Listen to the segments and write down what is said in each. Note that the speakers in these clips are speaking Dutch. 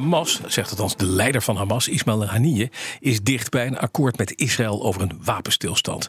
Hamas, zegt althans de leider van Hamas, Ismail Haniyeh, is dicht bij een akkoord met Israël over een wapenstilstand.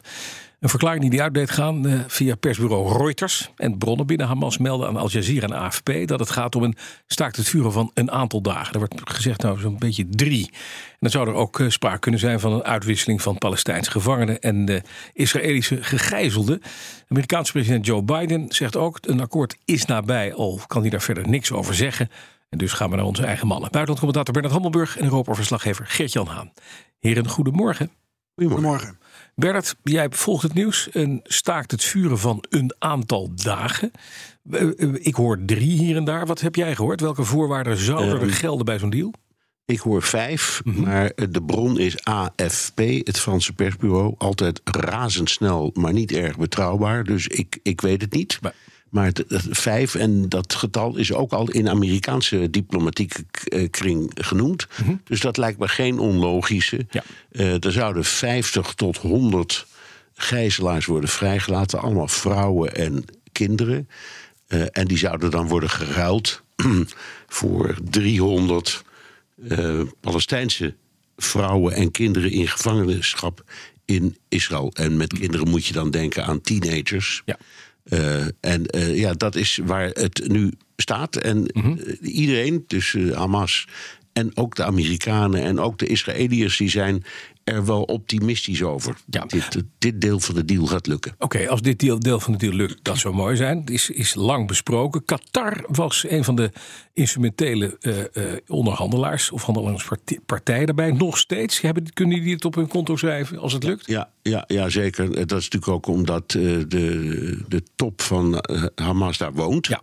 Een verklaring die die uit deed gaan eh, via persbureau Reuters. En bronnen binnen Hamas melden aan Al Jazeera en AFP dat het gaat om een staakt het vuren van een aantal dagen. Er wordt gezegd nou zo'n beetje drie. En dan zou er ook uh, sprake kunnen zijn van een uitwisseling van Palestijnse gevangenen en Israëlische gegijzelden. Amerikaanse president Joe Biden zegt ook een akkoord is nabij, al kan hij daar verder niks over zeggen. En dus gaan we naar onze eigen mannen. Buitenlandcommentator Bernard Hammelburg en Europa-verslaggever Geert-Jan Haan. Heren, goedemorgen. Goedemorgen. Bernard, jij volgt het nieuws en staakt het vuren van een aantal dagen. Ik hoor drie hier en daar. Wat heb jij gehoord? Welke voorwaarden zouden er gelden bij zo'n deal? Ik hoor vijf, maar de bron is AFP, het Franse persbureau. Altijd razendsnel, maar niet erg betrouwbaar. Dus ik, ik weet het niet. Maar- Maar vijf, en dat getal is ook al in Amerikaanse diplomatieke eh, kring genoemd. Dus dat lijkt me geen onlogische. Ja. Eh, er zouden 50 tot 100 gijzelaars worden vrijgelaten. Allemaal vrouwen en kinderen. Eh, en die zouden dan worden geruild voor 300 eh, Palestijnse vrouwen en kinderen in gevangenschap in Israël. En met kinderen moet je dan denken aan teenagers. Ja. Eh, en eh, ja, dat is waar het nu staat. En Mhm. eh, iedereen, dus Hamas en ook de Amerikanen en ook de Israëliërs, die zijn er wel optimistisch over. Ja. Dit, dit deel van de deal gaat lukken. Oké, als dit deel, deel van de deal lukt, dat zou mooi zijn. Het is, is lang besproken. Qatar was een van de instrumentele eh, eh, onderhandelaars of handelingspartijen daarbij. Nog steeds. Hebben, kunnen die het op hun konto schrijven als het lukt? Ja, ja, ja, zeker. Eh, Dat is natuurlijk ook omdat de, de top van Hamas daar woont. Ja.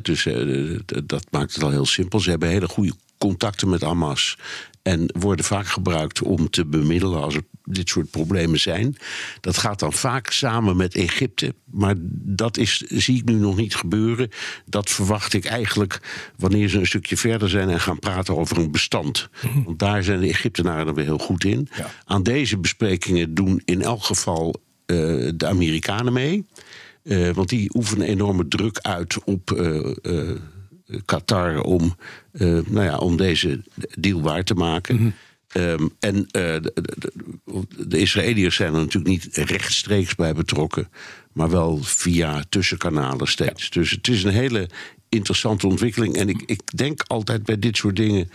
Dus dat maakt het al heel simpel. Ze hebben hele goede contacten met Hamas. En worden vaak gebruikt om te bemiddelen als er dit soort problemen zijn. Dat gaat dan vaak samen met Egypte. Maar dat is, zie ik nu nog niet gebeuren. Dat verwacht ik eigenlijk wanneer ze een stukje verder zijn en gaan praten over een bestand. Want daar zijn de Egyptenaren er weer heel goed in. Ja. Aan deze besprekingen doen in elk geval eh, de Amerikanen mee. Eh, want die oefenen enorme druk uit op eh, Qatar om, eh, nou ja, om deze deal waar te maken. Ehm, en eh, de, de, de- de Israëliërs zijn er natuurlijk niet rechtstreeks bij betrokken, maar wel via tussenkanalen steeds. Dus het is een hele interessante ontwikkeling. En ik, ik denk altijd bij dit soort dingen.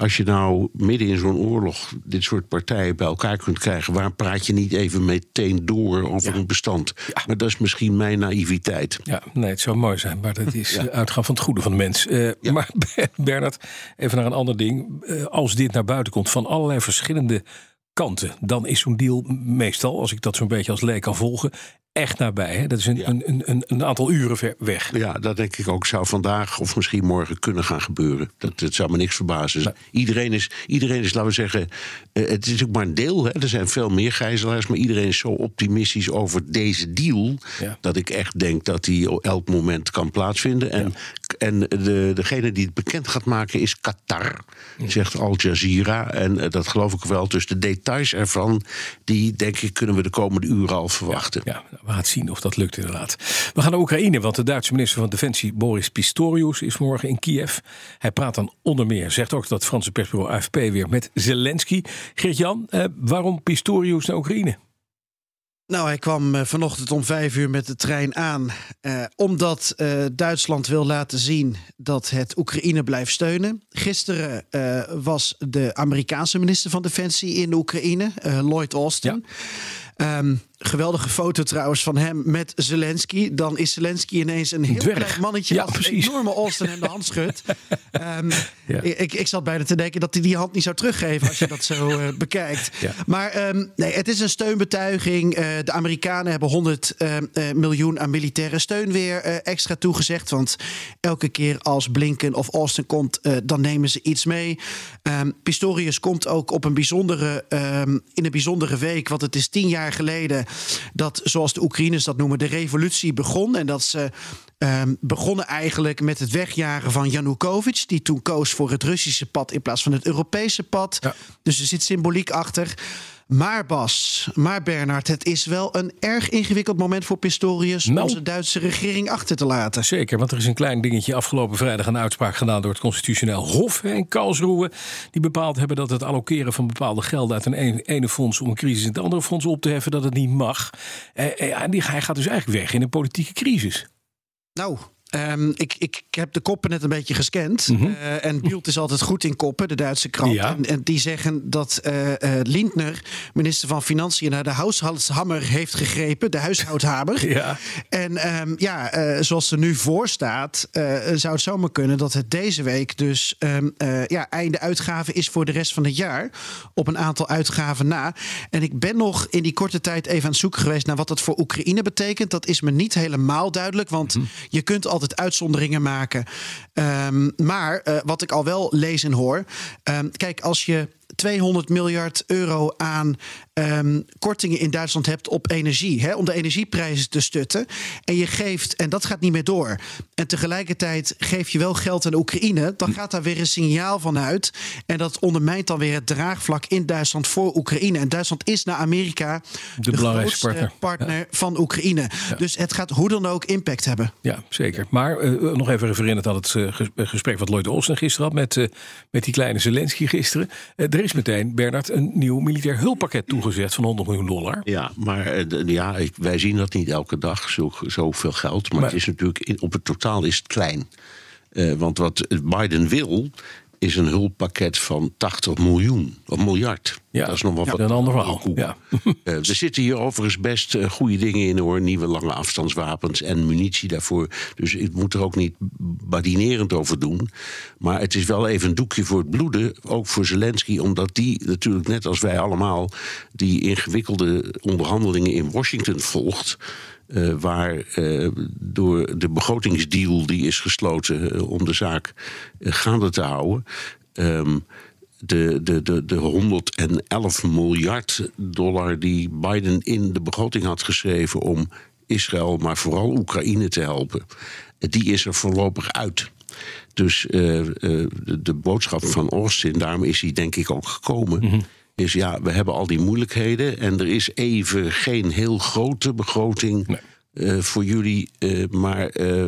Als je nou midden in zo'n oorlog dit soort partijen bij elkaar kunt krijgen, waarom praat je niet even meteen door over een bestand? Maar dat is misschien mijn naïviteit. Ja, nee, het zou mooi zijn, maar dat is uitgaan van het goede van de mens. Eh, Maar Bernard, even naar een ander ding. Eh, als dit naar buiten komt van allerlei verschillende kanten, dan is zo'n deal meestal, als ik dat zo'n beetje als leek kan volgen, echt nabij. Hè? Dat is een, een, een, een aantal uren ver weg. Ja, dat denk ik ook zou vandaag of misschien morgen kunnen gaan gebeuren. Dat, dat zou me niks verbazen. Iedereen, is, iedereen is, laten we zeggen, eh, het is natuurlijk maar een deel. Hè. Er zijn veel meer gijzelaars, maar iedereen is zo optimistisch over deze deal. Ja. Dat ik echt denk dat die op elk moment kan plaatsvinden. En, en de, degene die het bekend gaat maken is Qatar, zegt Al Jazeera. En eh, dat geloof ik wel. Dus de details ervan, die denk ik kunnen we de komende uren al verwachten. Ja, we gaan het zien of dat lukt inderdaad. We gaan naar Oekraïne, want de Duitse minister van Defensie Boris Pistorius is morgen in Kiev. Hij praat dan onder meer, zegt ook dat Franse persbureau AFP weer met Zelensky. Geert-Jan, eh, waarom Pistorius naar Oekraïne? Nou, hij kwam eh, vanochtend om vijf uur met de trein aan. eh, omdat eh, Duitsland wil laten zien dat het Oekraïne blijft steunen. Gisteren eh, was de Amerikaanse minister van Defensie in de Oekraïne, Lloyd Austin. Ehm, geweldige foto trouwens van hem met Zelensky. Dan is Zelensky ineens een heel Dwerg. klein mannetje Ja, dat een precies. enorme Austin hem de hand schudt. Ehm, Ja. ik, ik zat bijna te denken dat hij die hand niet zou teruggeven als je dat zo eh, bekijkt. Ja. Maar ehm, nee, het is een steunbetuiging. Eh, de Amerikanen hebben 100 eh, eh, miljoen aan militaire steun weer extra toegezegd. Want elke keer als Blinken of Austin komt, dan nemen ze iets mee. Ehm, Pistorius komt ook op een bijzondere, ehm, in een bijzondere week. Want het is tien jaar geleden dat, zoals de Oekraïners dat noemen, de revolutie begon. En dat ze ehm, begonnen eigenlijk met het wegjagen van Janukovic. Die toen koos voor het Russische pad in plaats van het Europese pad. Ja. Dus er zit symboliek achter. Maar Bas, maar Bernard, het is wel een erg ingewikkeld moment voor Pistorius... om Nou. zijn Duitse regering achter te laten. Zeker, want er is een klein dingetje afgelopen vrijdag een uitspraak gedaan door het Constitutioneel Hof hè, in Karlsruhe. Die bepaald hebben dat het allokeren van bepaalde gelden uit een ene, ene fonds om een crisis in het andere fonds op te heffen, dat het niet mag. Eh, eh, die, hij gaat dus eigenlijk weg in een politieke crisis. Nou, ehm, ik, ik heb de koppen net een beetje gescand. Eh, en Bielt is altijd goed in koppen, de Duitse krant. Mhm. Ja. En, en die zeggen dat eh eh, Lindner, minister van Financiën, naar de huishalshammer heeft gegrepen. De huishoudhamer. Ja. En ehm, ja, zoals er nu voor staat, zou het zomaar kunnen dat het deze week dus eh, ja, einde uitgave is voor de rest van het jaar. Op een aantal uitgaven na. En ik ben nog in die korte tijd even aan het zoeken geweest naar wat dat voor Oekraïne betekent. Dat is me niet helemaal duidelijk, want je kunt altijd uitzonderingen maken. Ehm, maar eh, wat ik al wel lees en hoor. ehm, kijk, als je 200 miljard euro aan ehm, kortingen in Duitsland hebt op energie. Hè, om de energieprijzen te stutten. En je geeft, en dat gaat niet meer door. En tegelijkertijd geef je wel geld aan Oekraïne. Dan gaat daar weer een signaal van uit. En dat ondermijnt dan weer het draagvlak in Duitsland voor Oekraïne. En Duitsland is naar Amerika de, belangrijkste partner. van Oekraïne. Dus het gaat hoe dan ook impact hebben. Ja, zeker. Maar eh, nog even refererend aan het eh, ges- gesprek wat Lloyd Austin gisteren had met, eh, met die kleine Zelensky gisteren. Er is meteen, Bernard, een nieuw militair hulppakket toegezegd van 100 miljoen dollar. Ja, maar eh, ja, wij zien dat niet elke dag, zo, zoveel geld. Maar, Maar- het is natuurlijk, op het totaal is het klein. Eh, want wat Biden wil, is een hulppakket van 80 miljoen, of miljard. Ja, dat is nog wel ja, wat een ander verhaal. Ja. Eh, er zitten hier overigens best eh, goede dingen in hoor. Nieuwe lange afstandswapens en munitie daarvoor. Dus ik moet er ook niet badinerend over doen. Maar het is wel even een doekje voor het bloeden. Ook voor Zelensky. Omdat die natuurlijk net als wij allemaal... die ingewikkelde onderhandelingen in Washington volgt... eh, waar eh, door de begrotingsdeal die is gesloten... eh, om de zaak eh, gaande te houden... ehm, de, de, de, de 111 miljard dollar die Biden in de begroting had geschreven om Israël, maar vooral Oekraïne te helpen, die is er voorlopig uit. Dus eh, eh, de, de boodschap van Austin, daarom is hij denk ik ook gekomen. Is ja, we hebben al die moeilijkheden en er is even geen heel grote begroting Nee. Eh, voor jullie, eh, maar eh,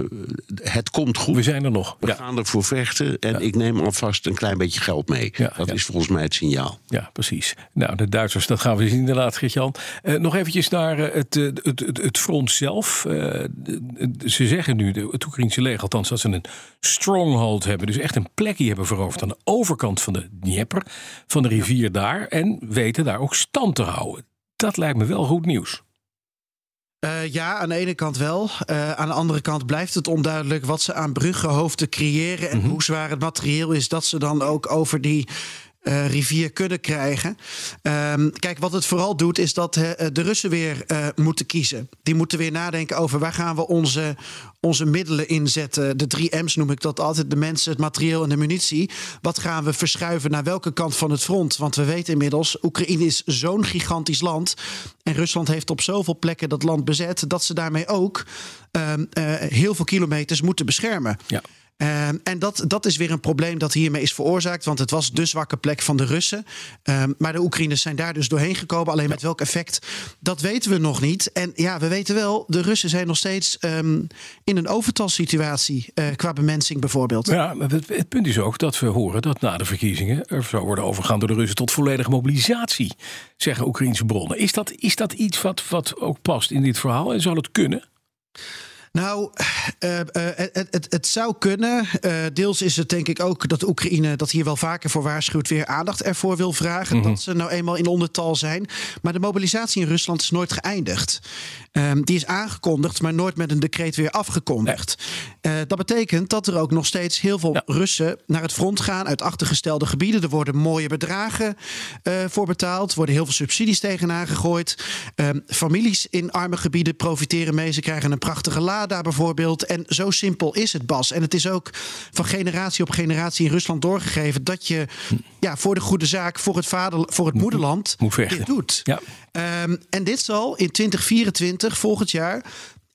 het komt goed. We zijn er nog. We Ja. gaan ervoor vechten en ik neem alvast een klein beetje geld mee. Ja, dat is volgens mij het signaal. Ja, precies. Nou, de Duitsers, dat gaan we zien inderdaad, Gert-Jan. Nog eventjes naar het, het, het, het front zelf. Ze zeggen nu, het Oekraïnse leger althans, dat ze een stronghold hebben. Dus echt een plekje hebben veroverd aan de overkant van de Dnieper, van de rivier daar. En weten daar ook stand te houden. Dat lijkt me wel goed nieuws. Eh, ja, aan de ene kant wel. Eh, aan de andere kant blijft het onduidelijk wat ze aan bruggenhoofden creëren en hoe zwaar het materieel is dat ze dan ook over die eh, rivier kunnen krijgen. Ehm, kijk, wat het vooral doet, is dat eh, de Russen weer eh, moeten kiezen. Die moeten weer nadenken over waar gaan we onze, onze middelen inzetten. De drie M's noem ik dat altijd: de mensen, het materieel en de munitie. Wat gaan we verschuiven naar welke kant van het front? Want we weten inmiddels, Oekraïne is zo'n gigantisch land. En Rusland heeft op zoveel plekken dat land bezet, dat ze daarmee ook ehm, eh, heel veel kilometers moeten beschermen. Ja. Ehm, en dat, dat is weer een probleem dat hiermee is veroorzaakt. Want het was de zwakke plek van de Russen. Ehm, maar de Oekraïners zijn daar dus doorheen gekomen. Alleen met welk effect, dat weten we nog niet. En ja, we weten wel, de Russen zijn nog steeds ehm, in een overtalsituatie. eh, qua bemensing bijvoorbeeld. Ja, het, het punt is ook dat we horen dat na de verkiezingen er zou worden overgaan door de Russen tot volledige mobilisatie, zeggen Oekraïnse bronnen. Is dat, is dat iets wat, wat ook past in dit verhaal en zou het kunnen? Nou, uh, uh, het, het, het, zou kunnen. Uh, deels is het denk ik ook dat Oekraïne dat hier wel vaker voor waarschuwt, weer aandacht ervoor wil vragen. Mm -hmm. Dat ze nou eenmaal in ondertal zijn. Maar de mobilisatie in Rusland is nooit geëindigd. Um, die is aangekondigd, maar nooit met een decreet weer afgekondigd. Nee. dat betekent dat er ook nog steeds heel veel ja. Russen naar het front gaan uit achtergestelde gebieden. Er worden mooie bedragen voor betaald. Er worden heel veel subsidies tegenaan gegooid. Um, families in arme gebieden profiteren mee. Ze krijgen een prachtige Lada bijvoorbeeld. En zo simpel is het, Bas. En het is ook van generatie op generatie in Rusland doorgegeven dat je ja, voor de goede zaak, voor het, vader, voor het moederland, dit doet. Ja. Um, en dit zal in 2024, volgend jaar,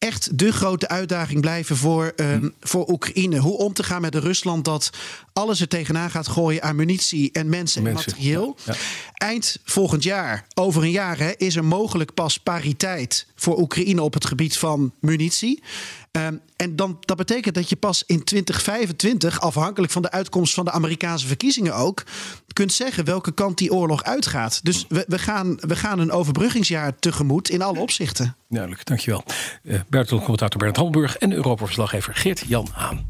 echt de grote uitdaging blijven voor, um, voor Oekraïne. Hoe om te gaan met een Rusland dat alles er tegenaan gaat gooien aan munitie en mensen, mensen en materieel. Ja, ja. Eind volgend jaar, over een jaar, hè, is er mogelijk pas pariteit voor Oekraïne op het gebied van munitie. Um, en dan, dat betekent dat je pas in 2025, afhankelijk van de uitkomst van de Amerikaanse verkiezingen ook, kunt zeggen welke kant die oorlog uitgaat. Dus we, we, gaan, we gaan een overbruggingsjaar tegemoet in alle opzichten. Duidelijk, dankjewel. Uh, buitenland commentator Bernard Hamburg en Europa-verslaggever Geert-Jan Haan.